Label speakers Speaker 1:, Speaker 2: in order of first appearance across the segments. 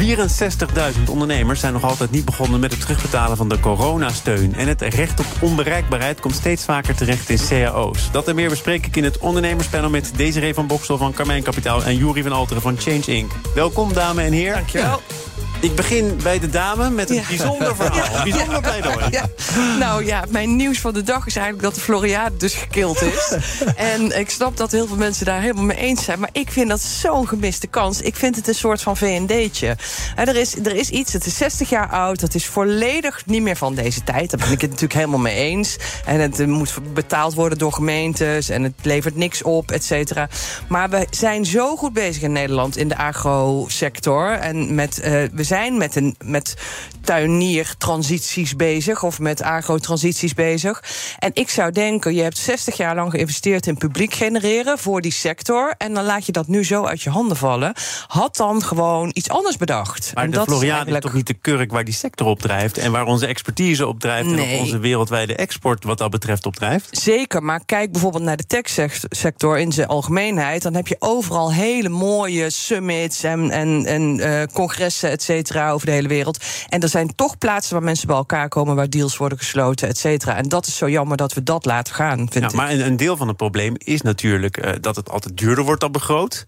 Speaker 1: 64.000 ondernemers zijn nog altijd niet begonnen met het terugbetalen van de coronasteun. En het recht op onbereikbaarheid komt steeds vaker terecht in cao's. Dat en meer bespreek ik in het ondernemerspanel met Desiree van Boksel van Carmijn Kapitaal en Juri van Alteren van Change Inc. Welkom, dames en heren.
Speaker 2: Dankjewel.
Speaker 1: Ik begin bij de dame met een
Speaker 2: Ja.
Speaker 1: bijzonder verhaal. Een bijzonder pleidooi.
Speaker 2: Ja. Nou ja, mijn nieuws van de dag is eigenlijk dat de Floriade dus gekild is. en ik snap dat heel veel mensen daar helemaal mee eens zijn. Maar ik vind dat zo'n gemiste kans. Ik vind het een soort van VND'tje. Er is, er is iets, het is 60 jaar oud. Dat is volledig niet meer van deze tijd. Daar ben ik het natuurlijk helemaal mee eens. En het eh, moet betaald worden door gemeentes. En het levert niks op, et cetera. Maar we zijn zo goed bezig in Nederland in de agrosector. En met, eh, we zijn met, een, met tuiniertransities bezig. Of met agrotransities bezig. En ik zou denken, je hebt 60 jaar lang geïnvesteerd in publiek genereren voor die sector. En dan laat je dat nu zo uit je handen vallen. Had dan gewoon iets anders bedacht.
Speaker 1: Maar
Speaker 2: En
Speaker 1: de
Speaker 2: dat is
Speaker 1: Floriade is
Speaker 2: eigenlijk-
Speaker 1: toch niet de kurk waar die sector op drijft... en waar onze expertise op drijft... en ook onze wereldwijde export wat dat betreft op drijft?
Speaker 2: Zeker, maar kijk bijvoorbeeld naar de tech-sector in zijn algemeenheid. Dan heb je overal hele mooie summits en, en, en eh, congressen, et cetera, over de hele wereld. En er zijn toch plaatsen waar mensen bij elkaar komen, waar deals worden gesloten, et cetera. En dat is zo jammer dat we dat laten gaan, vind
Speaker 1: Ja,
Speaker 2: ik.
Speaker 1: maar een, een deel van het probleem is natuurlijk eh, dat het altijd duurder wordt dan begroot.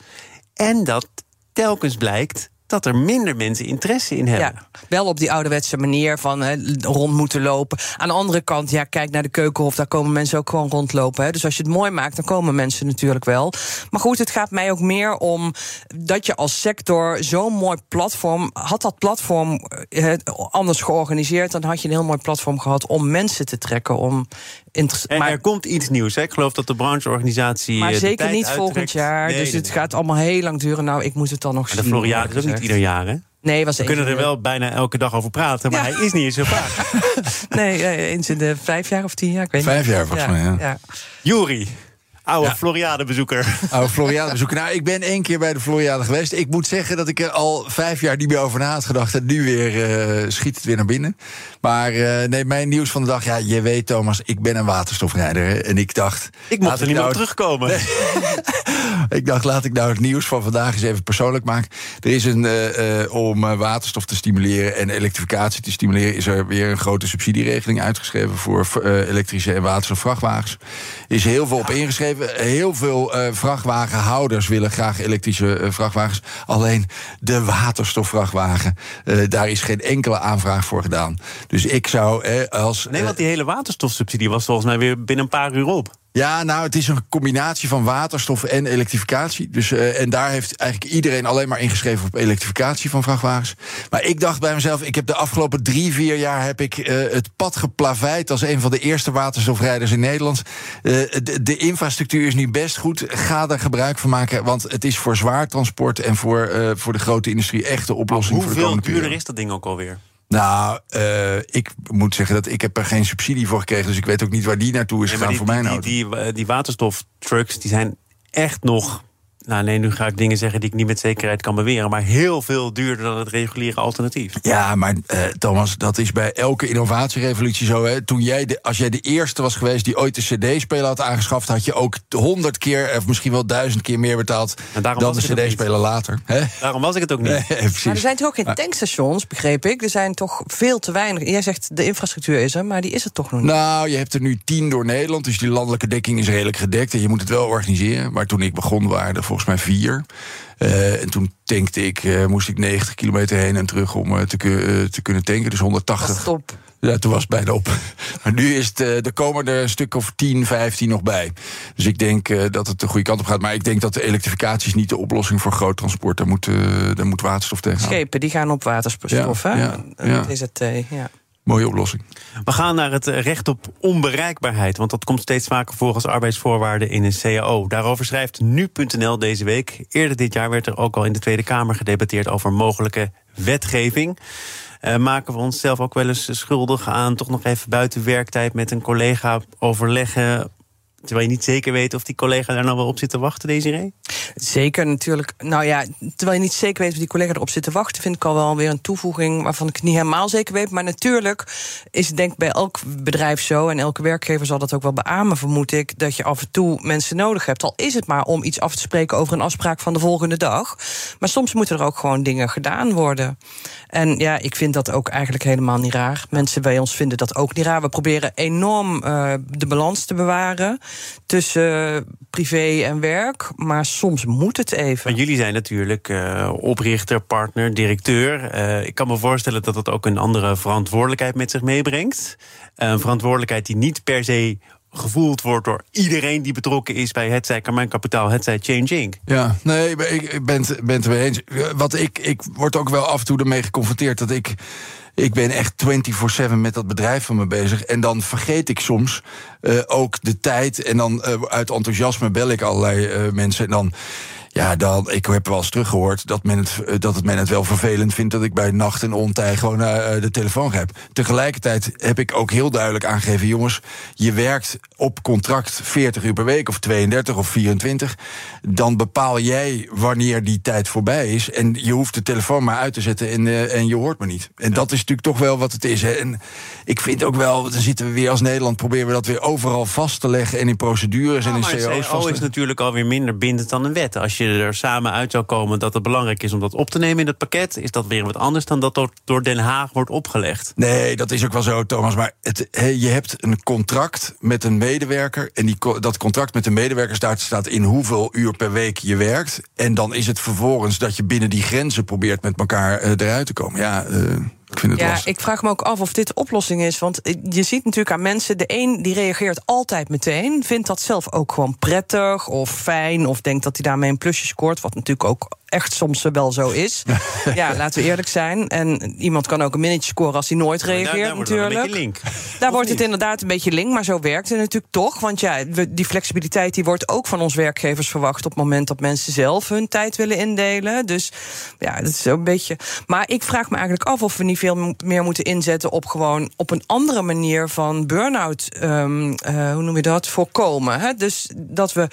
Speaker 1: En dat telkens blijkt dat er minder mensen interesse in hebben.
Speaker 2: Ja, wel op die ouderwetse manier van rond moeten lopen. Aan de andere kant, ja, kijk naar de keukenhof, daar komen mensen ook gewoon rondlopen. Dus als je het mooi maakt, dan komen mensen natuurlijk wel. Maar goed, het gaat mij ook meer om dat je als sector zo'n mooi platform. Had dat platform eh, anders georganiseerd, dan had je een heel mooi platform gehad om mensen te trekken. Om
Speaker 1: En
Speaker 2: maar,
Speaker 1: er komt iets nieuws. Hè? Ik geloof dat de brancheorganisatie.
Speaker 2: maar
Speaker 1: eh, de
Speaker 2: zeker niet
Speaker 1: uittrekt.
Speaker 2: volgend jaar.
Speaker 1: Nee,
Speaker 2: dus het gaat allemaal heel lang duren. Nou, ik moet het dan nog
Speaker 1: En
Speaker 2: zien.
Speaker 1: de Floriade is ook niet. Ieder jaar, hè?
Speaker 2: Nee, was
Speaker 1: We kunnen er wel bijna elke dag over praten, maar
Speaker 2: Ja.
Speaker 1: hij is niet eens zo vaak.
Speaker 2: Nee, eh, eens in de vijf jaar of tien jaar. Ik weet
Speaker 3: Vijf
Speaker 2: niet.
Speaker 3: jaar volgens mij, ja.
Speaker 2: ja.
Speaker 1: Juri, oude
Speaker 3: Ja.
Speaker 1: Floriade-bezoeker.
Speaker 3: Oh, Floriade bezoeken. Nou, ik ben één keer bij de Floriade geweest. Ik moet zeggen dat ik er al vijf jaar niet meer over na had gedacht. En nu weer eh, schiet het weer naar binnen. Maar eh, nee, mijn nieuws van de dag. Ja, je weet, Thomas, ik ben een waterstofrijder. hè. En ik dacht.
Speaker 1: Ik mocht
Speaker 3: laat
Speaker 1: er niet meer op
Speaker 3: nou-
Speaker 1: terugkomen.
Speaker 3: Ik dacht, laat ik nou het nieuws van vandaag eens even persoonlijk maken. Er is een, eh, eh, om eh, waterstof te stimuleren en elektrificatie te stimuleren... is er weer een grote subsidieregeling uitgeschreven... voor elektrische en waterstofvrachtwagens. Er is heel veel op ingeschreven. Heel veel vrachtwagenhouders willen graag elektrische vrachtwagens. Alleen de waterstofvrachtwagen, daar is geen enkele aanvraag voor gedaan. Dus ik zou als...
Speaker 1: Nee, want die hele waterstofsubsidie was volgens mij weer binnen een paar uur op.
Speaker 3: ja, nou, het is een combinatie van waterstof en elektrificatie. Dus, eh, en daar heeft eigenlijk iedereen alleen maar ingeschreven op elektrificatie van vrachtwagens. Maar ik dacht bij mezelf, ik heb de afgelopen drie, vier jaar heb ik eh, het pad geplaveid als een van de eerste waterstofrijders in Nederland. Eh, de, de infrastructuur is nu best goed. Ga daar gebruik van maken, want het is voor zwaar transport en voor, voor de grote industrie echt de oplossing voor de
Speaker 1: Hoeveel
Speaker 3: komende
Speaker 1: duurder
Speaker 3: periode.
Speaker 1: is dat ding ook alweer?
Speaker 3: Nou, eh, ik moet zeggen dat ik heb er geen subsidie voor gekregen, dus ik weet ook niet waar die naartoe is
Speaker 1: Nee,
Speaker 3: gegaan
Speaker 1: die,
Speaker 3: voor mijn
Speaker 1: die,
Speaker 3: auto.
Speaker 1: die, die, die waterstoftrucks die zijn echt nog. Nou, nee, nu ga ik dingen zeggen die ik niet met zekerheid kan beweren. Maar heel veel duurder dan het reguliere alternatief.
Speaker 3: Ja, maar eh, Thomas, dat is bij elke innovatierevolutie zo. Hè. Toen jij de, als jij de eerste was geweest die ooit de CD-speler had aangeschaft, had je ook honderd keer, of misschien wel duizend keer meer betaald dan de CD-speler later. Hè?
Speaker 1: Daarom was ik het ook niet.
Speaker 3: Nee, precies.
Speaker 2: Maar er zijn toch ook geen tankstations, begreep ik. Er zijn toch veel te weinig. Jij zegt de infrastructuur is er, maar die is er toch nog niet.
Speaker 3: Nou, je hebt er nu tien door Nederland, dus die landelijke dekking is redelijk gedekt. En je moet het wel organiseren. Maar toen ik begon waren er volgens mij vier. Eh, en toen tankte ik, eh, moest ik 90 kilometer heen en terug om eh, te, te kunnen tanken. Dus 180.
Speaker 2: Stop.
Speaker 3: Ja, toen was het bijna op. Maar nu is het, er komen er een stuk of 10, 15 nog bij. Dus ik denk dat het de goede kant op gaat. Maar ik denk dat de elektrificatie is niet de oplossing voor groot transport. Daar moet, daar moet waterstof tegen.
Speaker 2: Schepen die gaan op waterstof,
Speaker 3: Ja,
Speaker 2: hè?
Speaker 3: ja,
Speaker 2: dat is het, ja.
Speaker 3: Mooie oplossing.
Speaker 1: We gaan naar het recht op onbereikbaarheid. Want dat komt steeds vaker voor als arbeidsvoorwaarde in een CAO. Daarover schrijft nu.nl deze week. Eerder dit jaar werd er ook al in de Tweede Kamer gedebatteerd over mogelijke wetgeving. Uh, maken we onszelf ook wel eens schuldig aan toch nog even buiten werktijd met een collega overleggen Terwijl je niet zeker weet of die collega daar nou wel op zit te wachten, Desiree?
Speaker 2: Zeker, natuurlijk. Nou ja, terwijl je niet zeker weet of die collega erop zit te wachten, vind ik al wel weer een toevoeging waarvan ik niet helemaal zeker weet. Maar natuurlijk is het denk ik bij elk bedrijf zo, en elke werkgever zal dat ook wel beamen, vermoed ik, dat je af en toe mensen nodig hebt. Al is het maar om iets af te spreken over een afspraak van de volgende dag. Maar soms moeten er ook gewoon dingen gedaan worden. En ja, ik vind dat ook eigenlijk helemaal niet raar. Mensen bij ons vinden dat ook niet raar. We proberen enorm uh, de balans te bewaren tussen privé en werk. Maar soms moet het even.
Speaker 1: Jullie zijn natuurlijk uh, oprichter, partner, directeur. Uh, ik kan me voorstellen dat dat ook een andere verantwoordelijkheid met zich meebrengt. Een verantwoordelijkheid die niet per se gevoeld wordt door iedereen die betrokken is bij het zij Carmijn Kapitaal, het zij Change Inc.
Speaker 3: Ja, nee, ik ben, ben het mee eens. Wat ik, ik word ook wel af en toe ermee geconfronteerd dat ik ik ben echt 24-7 met dat bedrijf van me bezig. En dan vergeet ik soms uh, ook de tijd. En dan uh, uit enthousiasme bel ik allerlei uh, mensen. En dan ja, dan, ik heb wel eens teruggehoord dat, men het, eh, dat het men het wel vervelend vindt dat ik bij nacht en ontij gewoon uh, de telefoon heb. Tegelijkertijd heb ik ook heel duidelijk aangegeven: jongens, je werkt op contract 40 uur per week of 32 of 24. Dan bepaal jij wanneer die tijd voorbij is. En je hoeft de telefoon maar uit te zetten en, uh, en je hoort me niet. En dat is natuurlijk toch wel wat het is. Hè. En ik vind ook wel, dan zitten we weer als Nederland, proberen we dat weer overal vast te leggen en in procedures en in CO's.
Speaker 1: Maar CO is natuurlijk alweer minder bindend dan een wet. Als je er samen uit zou komen dat het belangrijk is om dat op te nemen in het pakket, is dat weer wat anders dan dat door Den Haag wordt opgelegd.
Speaker 3: Nee, dat is ook wel zo, Thomas. Maar het, je hebt een contract met een medewerker. En die, dat contract met de medewerker staat, staat in hoeveel uur per week je werkt. En dan is het vervolgens dat je binnen die grenzen probeert met elkaar uh, eruit te komen. Ja. Uh, ik vind het
Speaker 2: ja,
Speaker 3: lastig.
Speaker 2: ik vraag me ook af of dit de oplossing is. Want je ziet natuurlijk aan mensen, de een die reageert altijd meteen, vindt dat zelf ook gewoon prettig of fijn, of denkt dat hij daarmee een plusje scoort, wat natuurlijk ook echt soms wel zo is. ja, laten we eerlijk zijn. En iemand kan ook een minnetje scoren als hij nooit reageert,
Speaker 1: daar, daar
Speaker 2: natuurlijk.
Speaker 1: Wordt link.
Speaker 2: Daar wordt het inderdaad een beetje link, maar zo werkt het natuurlijk toch. Want ja, die flexibiliteit die wordt ook van ons werkgevers verwacht op het moment dat mensen zelf hun tijd willen indelen. Dus ja, dat is een beetje. Maar ik vraag me eigenlijk af of we niet veel meer moeten inzetten op gewoon op een andere manier van burn-out, um, uh, hoe noem je dat, voorkomen. Hè? Dus dat we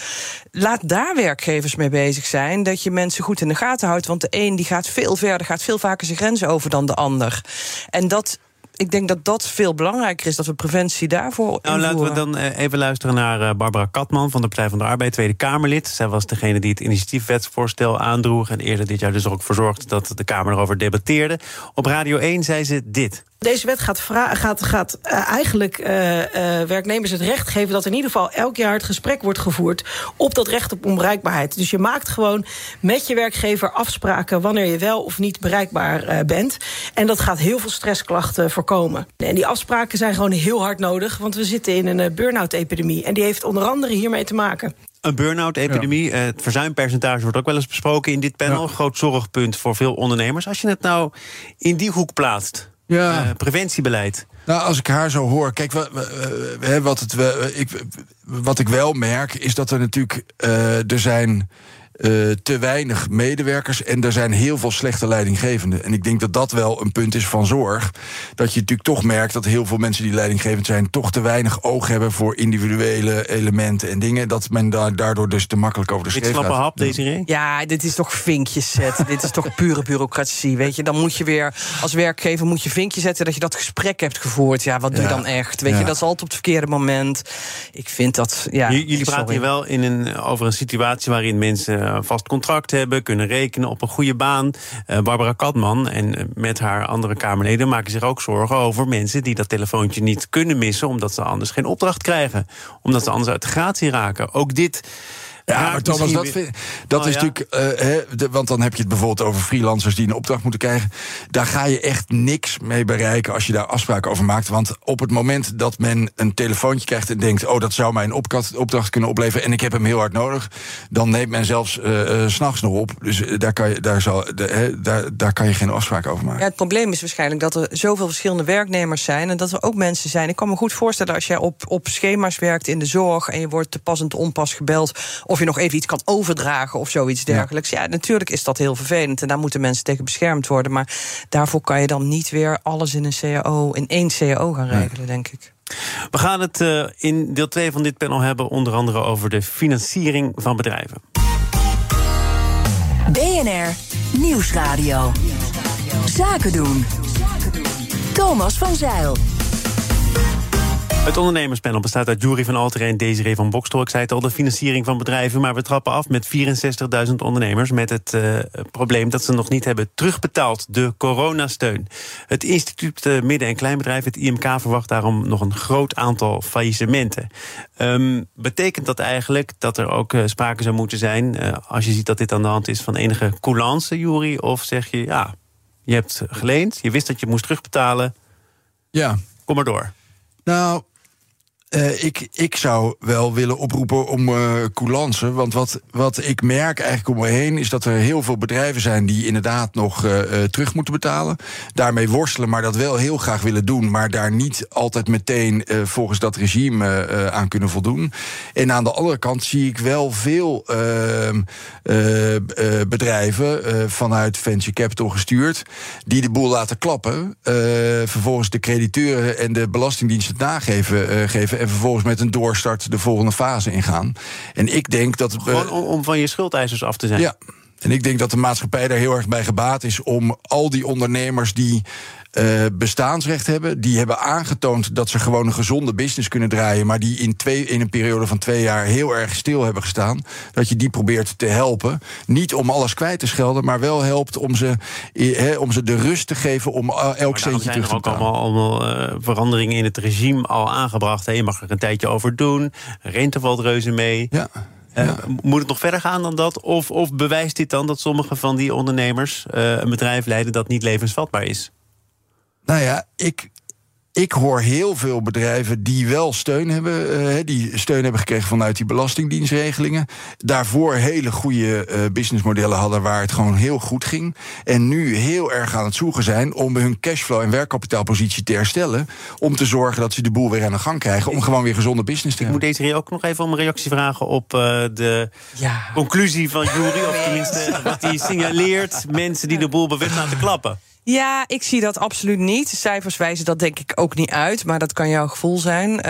Speaker 2: laat daar werkgevers mee bezig zijn, dat je mensen goed in de gaten houdt. Want de een die gaat veel verder, gaat veel vaker zijn grenzen over dan de ander. En dat ik denk dat dat veel belangrijker is, dat we preventie daarvoor
Speaker 1: Nou, laten we dan even luisteren naar Barbara Katman van de Partij van de Arbeid, Tweede Kamerlid. Zij was degene die het initiatiefwetsvoorstel aandroeg... en eerder dit jaar dus er ook voor zorgde dat de Kamer erover debatteerde. Op Radio 1 zei ze dit.
Speaker 4: Deze wet gaat, gaat, gaat uh, eigenlijk uh, uh, werknemers het recht geven dat in ieder geval elk jaar het gesprek wordt gevoerd op dat recht op onbereikbaarheid. Dus je maakt gewoon met je werkgever afspraken wanneer je wel of niet bereikbaar bent. En dat gaat heel veel stressklachten voorkomen. En die afspraken zijn gewoon heel hard nodig, want we zitten in een burn-out-epidemie. En die heeft onder andere hiermee te maken.
Speaker 1: Een burn-out-epidemie. Ja. Het verzuimpercentage wordt ook wel eens besproken in dit panel. Ja. Groot zorgpunt voor veel ondernemers. Als je het nou in die hoek plaatst. Ja. Uh, preventiebeleid.
Speaker 3: Nou, als ik haar zo hoor. Kijk, wat, wat, het, ik, wat ik wel merk is dat er natuurlijk. Uh, er zijn. Uh, te weinig medewerkers en er zijn heel veel slechte leidinggevenden. En ik denk dat dat wel een punt is van zorg. Dat je natuurlijk toch merkt dat heel veel mensen die leidinggevend zijn... toch te weinig oog hebben voor individuele elementen en dingen. Dat men daar, daardoor dus te makkelijk over de schreef
Speaker 1: gaat. hap, Desiree?
Speaker 2: Ja, dit is toch vinkjes zetten. dit is toch pure bureaucratie, weet je. Dan moet je weer, als werkgever moet je vinkje zetten... dat je dat gesprek hebt gevoerd. Ja, wat doe je dan echt? Weet ja. je, dat is altijd op het verkeerde moment. Ik vind dat, ja...
Speaker 1: J jullie praten hier wel in een, over een situatie waarin mensen een vast contract hebben, kunnen rekenen op een goede baan. Uh, Barbara Katman en met haar andere Kamerleden maken zich ook zorgen over mensen die dat telefoontje niet kunnen missen, omdat ze anders geen opdracht krijgen. Omdat ze anders uit de gratie raken. Ook dit
Speaker 3: Ja, maar Thomas, dat,
Speaker 1: weer-
Speaker 3: vind- dat
Speaker 1: Oh,
Speaker 3: is
Speaker 1: ja?
Speaker 3: natuurlijk. eh, de- want dan heb je het bijvoorbeeld over freelancers die een opdracht moeten krijgen. Daar ga je echt niks mee bereiken als je daar afspraken over maakt. Want op het moment dat men een telefoontje krijgt en denkt: oh, dat zou mij een opdracht, kunnen opleveren. en ik heb hem heel hard nodig. dan neemt men zelfs eh, eh, 's s'nachts nog op. Dus eh, daar kan je, daar, zal, de, daar, daar kan je geen afspraken over maken.
Speaker 2: Ja, het probleem is waarschijnlijk dat er zoveel verschillende werknemers zijn. En dat er ook mensen zijn. Ik kan me goed voorstellen als jij op, op schema's werkt in de zorg. en je wordt te pas en te onpas gebeld. of je nog even iets kan overdragen of zoiets dergelijks. Ja. natuurlijk is dat heel vervelend. En daar moeten mensen tegen beschermd worden. Maar daarvoor kan je dan niet weer alles in een CAO, in één CAO gaan regelen, denk ik.
Speaker 1: We gaan het eh, in deel 2 van dit panel hebben, onder andere over de financiering van bedrijven.
Speaker 5: BNR Nieuwsradio. Zaken doen. Thomas van Zeil.
Speaker 1: Het ondernemerspanel bestaat uit Jury van Alteren en Desiree van Bokstel. Ik zei het al, de financiering van bedrijven. Maar we trappen af met 64.000 ondernemers... met het eh, probleem dat ze nog niet hebben terugbetaald. De coronasteun. Het instituut eh, Midden- en Kleinbedrijf, het IMK... verwacht daarom nog een groot aantal faillissementen. Ehm, betekent dat eigenlijk dat er ook eh, sprake zou moeten zijn... als je ziet dat dit aan de hand is van enige coulance, Jury? Of zeg je, ja, je hebt geleend, je wist dat je moest terugbetalen...
Speaker 3: Ja.
Speaker 1: kom maar door.
Speaker 3: Nou, eh, ik, ik zou wel willen oproepen om eh coulance. Want wat, wat ik merk eigenlijk om me heen... is dat er heel veel bedrijven zijn die inderdaad nog eh, terug moeten betalen. Daarmee worstelen, maar dat wel heel graag willen doen... maar daar niet altijd meteen volgens dat regime aan kunnen voldoen. En aan de andere kant zie ik wel veel ehm, eh, eh, bedrijven... vanuit venture capital gestuurd... die de boel laten klappen. vervolgens de crediteuren en de belastingdienst het nageven... geven, en vervolgens met een doorstart de volgende fase ingaan. En ik denk dat...
Speaker 1: Gewoon om, om van je schuldeisers af te zijn.
Speaker 3: ja, en ik denk dat de maatschappij daar heel erg bij gebaat is om al die ondernemers die eh, bestaansrecht hebben, die hebben aangetoond dat ze gewoon een gezonde business kunnen draaien, maar die in, twee, in een periode van twee jaar heel erg stil hebben gestaan, dat je die probeert te helpen. Niet om alles kwijt te schelden, maar wel helpt om ze, eh, om ze de rust te geven om eh, elk
Speaker 1: daarom
Speaker 3: centje
Speaker 1: zijn
Speaker 3: terug
Speaker 1: er
Speaker 3: te
Speaker 1: ook allemaal, allemaal veranderingen in het regime al aangebracht. Hè. Je mag er een tijdje over doen. Rente valt reuze mee.
Speaker 3: Ja.
Speaker 1: Eh,
Speaker 3: ja.
Speaker 1: Moet het nog verder gaan dan dat? Of, of bewijst dit dan dat sommige van die ondernemers eh, een bedrijf leiden dat niet levensvatbaar is?
Speaker 3: Nou ja, ik, ik hoor heel veel bedrijven die wel steun hebben, eh, die steun hebben gekregen vanuit die belastingdienstregelingen. Daarvoor hele goede eh, businessmodellen hadden waar het gewoon heel goed ging. En nu heel erg aan het zoeken zijn om hun cashflow en werkkapitaalpositie te herstellen. Om te zorgen dat ze de boel weer aan de gang krijgen. Om gewoon weer gezonde business te
Speaker 1: Ik moet
Speaker 3: hebben.
Speaker 1: deze hier ook nog even om een reactie vragen op eh, de
Speaker 2: Ja.
Speaker 1: conclusie van Jury. Of tenminste wat hij signaleert. Mensen die de boel bewust laten klappen.
Speaker 2: Ja, ik zie dat absoluut niet. De cijfers wijzen dat denk ik ook niet uit, maar dat kan jouw gevoel zijn.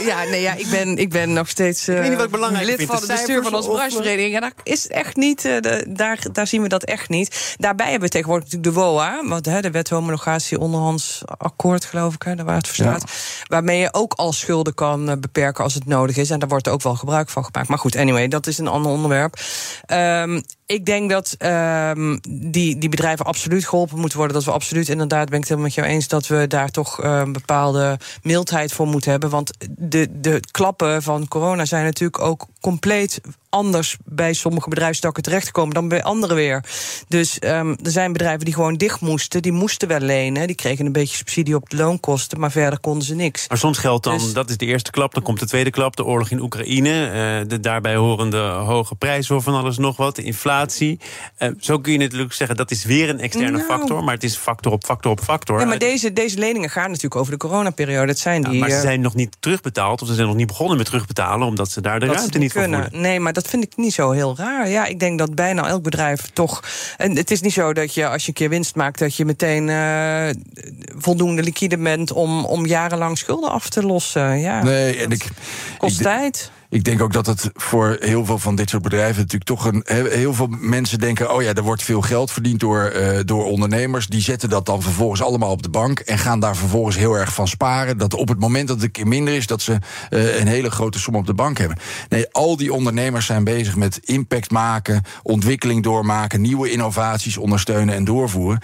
Speaker 2: Eh, ja, nee, ja, ik ben, ik ben nog steeds eh,
Speaker 1: weet niet wat ik belangrijk
Speaker 2: lid van
Speaker 1: de
Speaker 2: het bestuur van onze
Speaker 1: eh,
Speaker 2: branchevereniging. En daar is echt niet, eh, de, daar, daar zien we dat echt niet. Daarbij hebben we tegenwoordig natuurlijk de WOA, wat, hè, de wet homologatie onderhands akkoord, geloof ik, hè, daar waar het voor
Speaker 3: Ja.
Speaker 2: staat. Waarmee je ook al schulden kan eh, beperken als het nodig is. En daar wordt ook wel gebruik van gemaakt. Maar goed, anyway, dat is een ander onderwerp. Ehm, ik denk dat ehm, die, die bedrijven absoluut geholpen moeten worden. Dat we absoluut, inderdaad, ben ik het helemaal met jou eens, dat we daar toch eh, een bepaalde mildheid voor moeten hebben. Want de, de klappen van corona zijn natuurlijk ook compleet anders bij sommige bedrijfstakken terechtgekomen dan bij anderen weer. Dus ehm, er zijn bedrijven die gewoon dicht moesten. Die moesten wel lenen. Die kregen een beetje subsidie op de loonkosten, maar verder konden ze niks.
Speaker 1: Maar soms geldt dan,
Speaker 2: Dus-
Speaker 1: dat is de eerste klap, dan komt de tweede klap, de oorlog in Oekraïne, eh, de daarbij horende hoge prijzen voor van alles nog wat, de inflatie. Eh, zo kun je natuurlijk zeggen, dat is weer een externe
Speaker 2: Nou.
Speaker 1: factor, maar het is factor op factor op factor.
Speaker 2: Ja, maar deze, deze leningen gaan natuurlijk over de coronaperiode. Het zijn
Speaker 1: ja,
Speaker 2: die.
Speaker 1: maar ze
Speaker 2: eh,
Speaker 1: zijn nog niet terugbetaald, of ze zijn nog niet begonnen met terugbetalen, omdat ze daar de
Speaker 2: dat
Speaker 1: ruimte niet voor
Speaker 2: kunnen.
Speaker 1: voelen.
Speaker 2: Nee, maar dat vind ik niet zo heel raar. Ja, ik denk dat bijna elk bedrijf toch. En het is niet zo dat je als je een keer winst maakt, dat je meteen eh, voldoende liquide bent om, om jarenlang schulden af te lossen. Ja,
Speaker 3: Nee, en ik,
Speaker 2: kost
Speaker 3: ik,
Speaker 2: tijd.
Speaker 3: Ik denk ook dat het voor heel veel van dit soort bedrijven natuurlijk toch een. he- Heel veel mensen denken: oh ja, er wordt veel geld verdiend door, eh, door ondernemers. Die zetten dat dan vervolgens allemaal op de bank. En gaan daar vervolgens heel erg van sparen. Dat op het moment dat het een keer minder is, dat ze eh, een hele grote som op de bank hebben. Nee, al die ondernemers zijn bezig met impact maken, ontwikkeling doormaken, nieuwe innovaties ondersteunen en doorvoeren.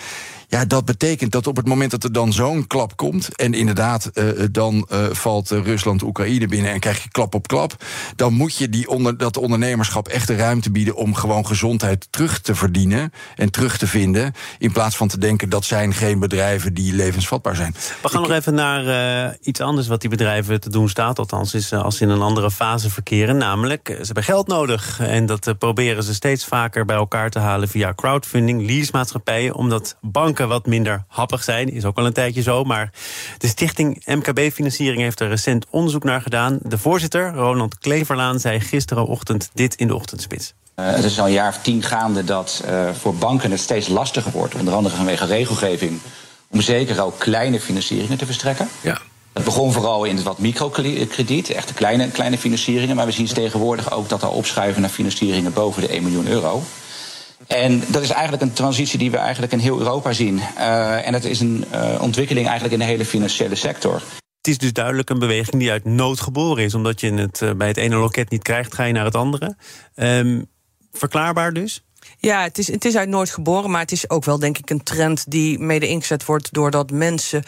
Speaker 3: Ja, dat betekent dat op het moment dat er dan zo'n klap komt. en inderdaad, uh, dan uh, valt Rusland Oekraïne binnen. en krijg je klap op klap. dan moet je die onder, dat ondernemerschap echt de ruimte bieden. om gewoon gezondheid terug te verdienen en terug te vinden. In plaats van te denken dat zijn geen bedrijven die levensvatbaar zijn.
Speaker 1: We gaan nog even naar uh, iets anders wat die bedrijven te doen staat. Althans, is als ze in een andere fase verkeren. Namelijk, ze hebben geld nodig. En dat proberen ze steeds vaker bij elkaar te halen via crowdfunding, leasemaatschappijen. Omdat banken wat minder happig zijn. Is ook al een tijdje zo. Maar de stichting MKB-financiering heeft er recent onderzoek naar gedaan. De voorzitter, Ronald Kleverlaan, zei gisterenochtend dit in de ochtendspits.
Speaker 6: Uh, het is al een jaar of tien gaande dat uh, voor banken het steeds lastiger wordt. Onder andere vanwege regelgeving. Om zeker ook kleine financieringen te verstrekken.
Speaker 3: Ja.
Speaker 6: Het begon vooral in het wat microkrediet, echte kleine, kleine financieringen. Maar we zien tegenwoordig ook dat er opschuiven naar financieringen boven de 1 miljoen euro. En dat is eigenlijk een transitie die we eigenlijk in heel Europa zien. Uh, en dat is een uh, ontwikkeling eigenlijk in de hele financiële sector.
Speaker 1: Het is dus duidelijk een beweging die uit nood geboren is. Omdat je het uh, bij het ene loket niet krijgt, ga je naar het andere. Um, verklaarbaar dus?
Speaker 2: Ja, het is, het is uit nooit geboren, maar het is ook wel, denk ik, een trend die mede ingezet wordt doordat mensen,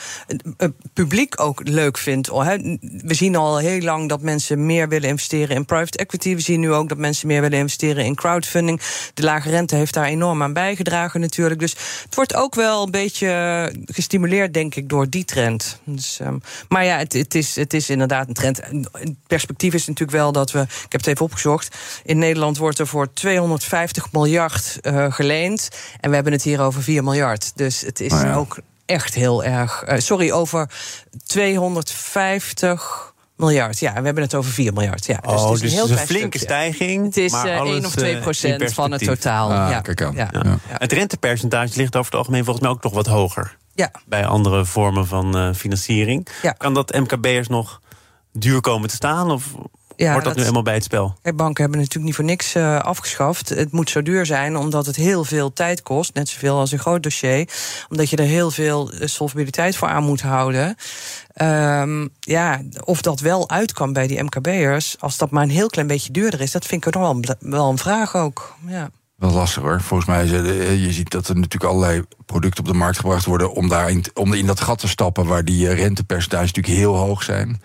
Speaker 2: het publiek ook leuk vindt. We zien al heel lang dat mensen meer willen investeren in private equity. We zien nu ook dat mensen meer willen investeren in crowdfunding. De lage rente heeft daar enorm aan bijgedragen, natuurlijk. Dus het wordt ook wel een beetje gestimuleerd, denk ik, door die trend. Dus, um, maar ja, het, het, is, het is inderdaad een trend. Het perspectief is natuurlijk wel dat we, ik heb het even opgezocht, in Nederland wordt er voor 250 miljard uh, geleend. En we hebben het hier over 4 miljard. Dus het is oh ja. ook echt heel erg. Uh, sorry, over 250 miljard. Ja, we hebben het over 4 miljard. Ja,
Speaker 1: dus oh, het is dus een, heel een flinke
Speaker 2: stukje.
Speaker 1: stijging.
Speaker 2: Het is uh, 1 of 2 procent van het totaal.
Speaker 3: Ah,
Speaker 2: ja.
Speaker 3: Kijk aan.
Speaker 2: Ja.
Speaker 3: Ja.
Speaker 2: Ja.
Speaker 1: Het rentepercentage ligt over het algemeen volgens mij ook nog wat hoger.
Speaker 2: Ja.
Speaker 1: Bij andere vormen van uh, financiering.
Speaker 2: Ja.
Speaker 1: Kan dat MKB'ers nog duur komen te staan? Of
Speaker 2: Ja,
Speaker 1: wordt dat,
Speaker 2: dat-
Speaker 1: nu helemaal bij het spel?
Speaker 2: Kijk, banken hebben natuurlijk niet voor niks eh, afgeschaft. Het moet zo duur zijn omdat het heel veel tijd kost. Net zoveel als een groot dossier. Omdat je er heel veel eh, solvabiliteit voor aan moet houden. Ehm, ja, of dat wel uit kan bij die MKB'ers. Als dat maar een heel klein beetje duurder is. Dat vind ik nog wel, een- wel een vraag ook. Ja.
Speaker 3: Wel lastig hoor. Volgens mij is het, eh, je ziet dat er natuurlijk allerlei producten op de markt gebracht worden om daarin om in dat gat te stappen waar die rentepercentages natuurlijk heel hoog zijn.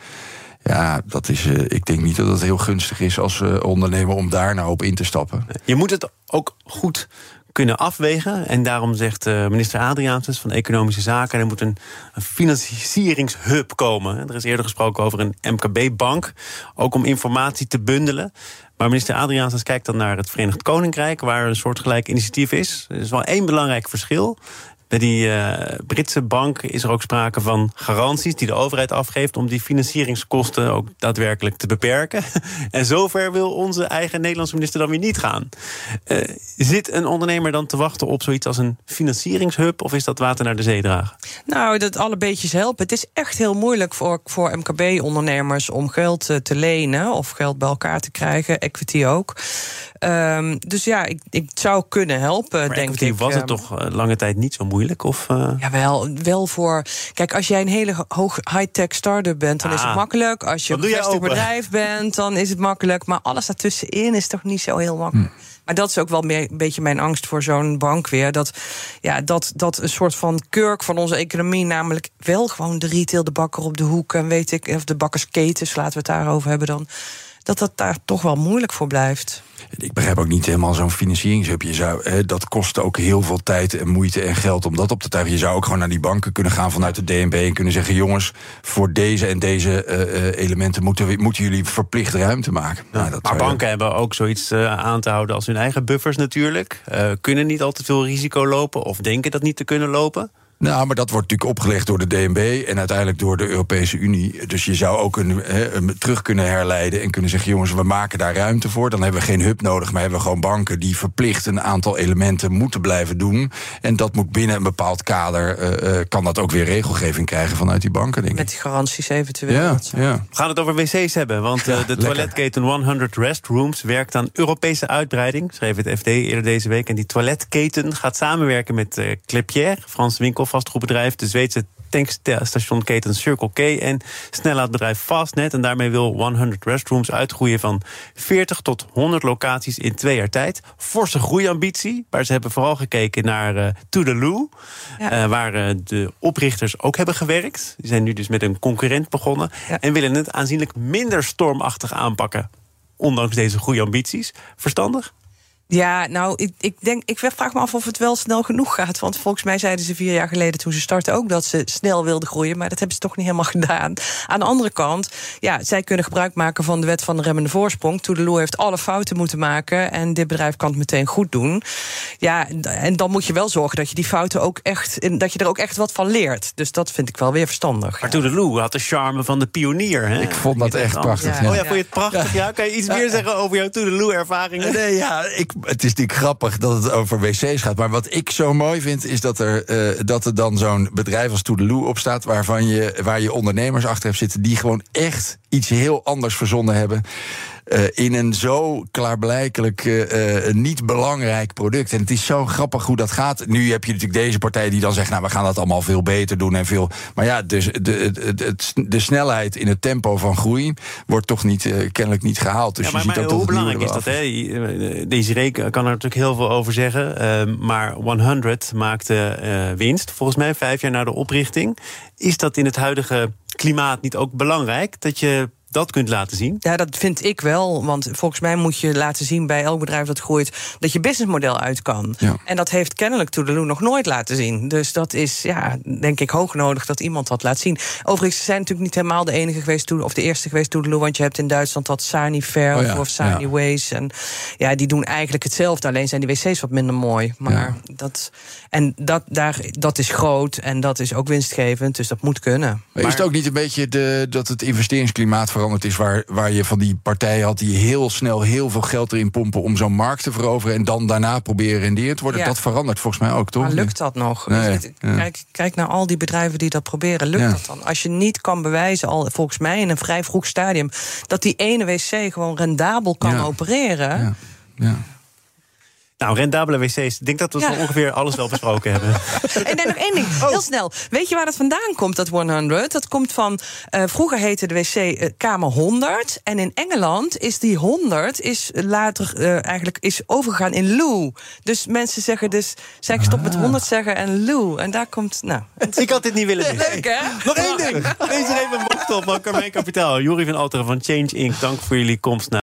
Speaker 3: Ja, dat is. eh, ik denk niet dat het heel gunstig is als eh, ondernemer om daar nou op in te stappen.
Speaker 1: Je moet het ook goed kunnen afwegen. En daarom zegt eh, minister Adriaansens van Economische Zaken... er moet een, een financieringshub komen. Er is eerder gesproken over een MKB-bank. Ook om informatie te bundelen. Maar minister Adriaansens kijkt dan naar het Verenigd Koninkrijk... waar een soortgelijk initiatief is. Er is wel één belangrijk verschil. Bij die eh, Britse bank is er ook sprake van garanties die de overheid afgeeft om die financieringskosten ook daadwerkelijk te beperken. en zover wil onze eigen Nederlandse minister dan weer niet gaan. Eh, zit een ondernemer dan te wachten op zoiets als een financieringshub of is dat water naar de zee dragen?
Speaker 2: Nou, dat alle beetjes helpen. Het is echt heel moeilijk voor, voor MKB-ondernemers om geld eh, te lenen of geld bij elkaar te krijgen, equity ook. Ehm, dus ja, ik, ik zou kunnen helpen,
Speaker 1: Maar
Speaker 2: denk
Speaker 1: equity
Speaker 2: ik.
Speaker 1: was het toch eh, lange tijd niet zo moeilijk? Of, eh,
Speaker 2: Jawel, wel voor. Kijk, als jij een hele ho- hoog high-tech start-up bent, dan is het
Speaker 1: Ah.
Speaker 2: makkelijk. Als je een bedrijf bent, dan is het makkelijk. Maar alles daartussenin is toch niet zo heel makkelijk. Maar dat is ook wel meer, een beetje mijn angst voor zo'n bank weer. Dat, ja, dat, dat een soort van kurk van onze economie, namelijk wel gewoon de retail, de bakker op de hoek en weet ik, of de bakkersketens, laten we het daarover hebben dan. Dat dat daar toch wel moeilijk voor blijft.
Speaker 3: Ik begrijp ook niet helemaal zo'n financieringshub. Je zou, hè, dat kost ook heel veel tijd en moeite en geld om dat op te tuigen. Je zou ook gewoon naar die banken kunnen gaan vanuit de DNB en kunnen zeggen: jongens, voor deze en deze eh, eh, elementen moeten, we, moeten jullie verplicht ruimte maken. Nou, dat
Speaker 1: maar
Speaker 3: je-
Speaker 1: banken hebben ook zoiets eh, aan te houden als hun eigen buffers natuurlijk. Eh, kunnen niet al te veel risico lopen of denken dat niet te kunnen lopen.
Speaker 3: Nou, maar dat wordt natuurlijk opgelegd door de DNB en uiteindelijk door de Europese Unie. Dus je zou ook een, terug kunnen herleiden en kunnen zeggen: jongens, we maken daar ruimte voor. Dan hebben we geen hub nodig, maar hebben we gewoon banken die verplicht een aantal elementen moeten blijven doen. En dat moet binnen een bepaald kader, eh, eh, kan dat ook weer regelgeving krijgen vanuit die banken, denk
Speaker 2: Met
Speaker 3: ik.
Speaker 2: die garanties eventueel.
Speaker 3: Ja, ja.
Speaker 1: We gaan het over wc's hebben, want eh, de toiletketen 100 Restrooms werkt aan Europese uitbreiding, schreef het FD eerder deze week. En die toiletketen gaat samenwerken met eh Clepierre, Frans winkelvastgoedbedrijf, de Zweedse tankstationketen Circle K en snellaadbedrijf Fastnet. En daarmee wil 100 Restrooms uitgroeien van 40 tot 100 locaties in twee jaar tijd. Forse groeiambitie, maar ze hebben vooral gekeken naar uh, Toodaloo, ja. uh, waar uh, de oprichters ook hebben gewerkt. Die zijn nu dus met een concurrent begonnen ja. en willen het aanzienlijk minder stormachtig aanpakken. Ondanks deze goede ambities. Verstandig?
Speaker 2: Ja, nou, ik, ik, denk, ik vraag me af of het wel snel genoeg gaat. Want volgens mij zeiden ze vier jaar geleden toen ze startten ook dat ze snel wilden groeien. Maar dat hebben ze toch niet helemaal gedaan. Aan de andere kant, ja, zij kunnen gebruik maken van de wet van de remmende voorsprong. Toedeloe heeft alle fouten moeten maken. En dit bedrijf kan het meteen goed doen. Ja, en dan moet je wel zorgen dat je die fouten ook echt. dat je er ook echt wat van leert. Dus dat vind ik wel weer verstandig.
Speaker 1: Maar ja. Toedeloe had de charme van de pionier. Hè?
Speaker 3: Ik vond dat echt prachtig.
Speaker 1: Ja. Oh ja, vond je het prachtig? Ja. Kan je iets meer zeggen over jouw Toedeloe-ervaringen?
Speaker 3: Nee, ja, ik het is natuurlijk grappig dat het over wc's gaat. Maar wat ik zo mooi vind, is dat er, uh, dat er dan zo'n bedrijf als Toedeloe op staat. Waarvan je, waar je ondernemers achter hebt zitten. die gewoon echt iets heel anders verzonnen hebben. Uh, in een zo klaarblijkelijk uh, uh, niet belangrijk product. En het is zo grappig hoe dat gaat. Nu heb je natuurlijk deze partij die dan zegt... nou, we gaan dat allemaal veel beter doen en veel... maar ja, dus de, de, de, de snelheid in het tempo van groei... wordt toch niet, kennelijk niet gehaald. Dus
Speaker 1: ja, maar,
Speaker 3: je ziet
Speaker 1: maar
Speaker 3: ook
Speaker 1: hoe belangrijk is dat? Hè? Deze reken kan er natuurlijk heel veel over zeggen. Ehm, maar 100 maakte winst, volgens mij vijf jaar na de oprichting. Is dat in het huidige klimaat niet ook belangrijk... dat je dat kunt laten zien?
Speaker 2: Ja, dat vind ik wel. Want volgens mij moet je laten zien bij elk bedrijf dat groeit... dat je businessmodel uit kan.
Speaker 3: Ja.
Speaker 2: En dat heeft kennelijk Toedeloe nog nooit laten zien. Dus dat is, ja, denk ik, hoog nodig dat iemand dat laat zien. Overigens, ze zijn natuurlijk niet helemaal de enige geweest... of de eerste geweest Toedeloe. Want je hebt in Duitsland dat Sanifair oh ja, of Saniways. Ja. En ja, die doen eigenlijk hetzelfde. Alleen zijn die wc's wat minder mooi. Maar ja. dat... En dat, daar, dat is groot en dat is ook winstgevend, dus dat moet kunnen.
Speaker 3: Maar is het ook niet een beetje de, dat het investeringsklimaat veranderd is... Waar, waar je van die partijen had die heel snel heel veel geld erin pompen... om zo'n markt te veroveren en dan daarna proberen renderend te worden? Ja. Dat verandert volgens mij ook, toch?
Speaker 2: Maar lukt dat nog?
Speaker 3: Nee,
Speaker 2: kijk, kijk naar al die bedrijven die dat proberen. Lukt
Speaker 3: Ja.
Speaker 2: dat dan? Als je niet kan bewijzen, al volgens mij in een vrij vroeg stadium... dat die ene wc gewoon rendabel kan
Speaker 3: Ja.
Speaker 2: opereren...
Speaker 3: Ja.
Speaker 1: Nou, rendabele wc's. Ik denk dat we
Speaker 2: Ja.
Speaker 1: ongeveer alles wel besproken hebben.
Speaker 2: En dan nog één ding, heel snel. Weet je waar dat vandaan komt, dat 100? Dat komt van, eh, vroeger heette de wc eh, kamer 100. En in Engeland is die 100 is later eh, eigenlijk is overgegaan in loo. Dus mensen zeggen dus, zijn gestopt met 100 zeggen en loo. En daar komt, nou...
Speaker 1: Ik had dit niet willen doen.
Speaker 2: Leuk, hè?
Speaker 1: Nog één ding. Deze er even een bocht op van Carmijn Kapitaal. Jurie van Alteren van Change Inc. Dank voor jullie komst naar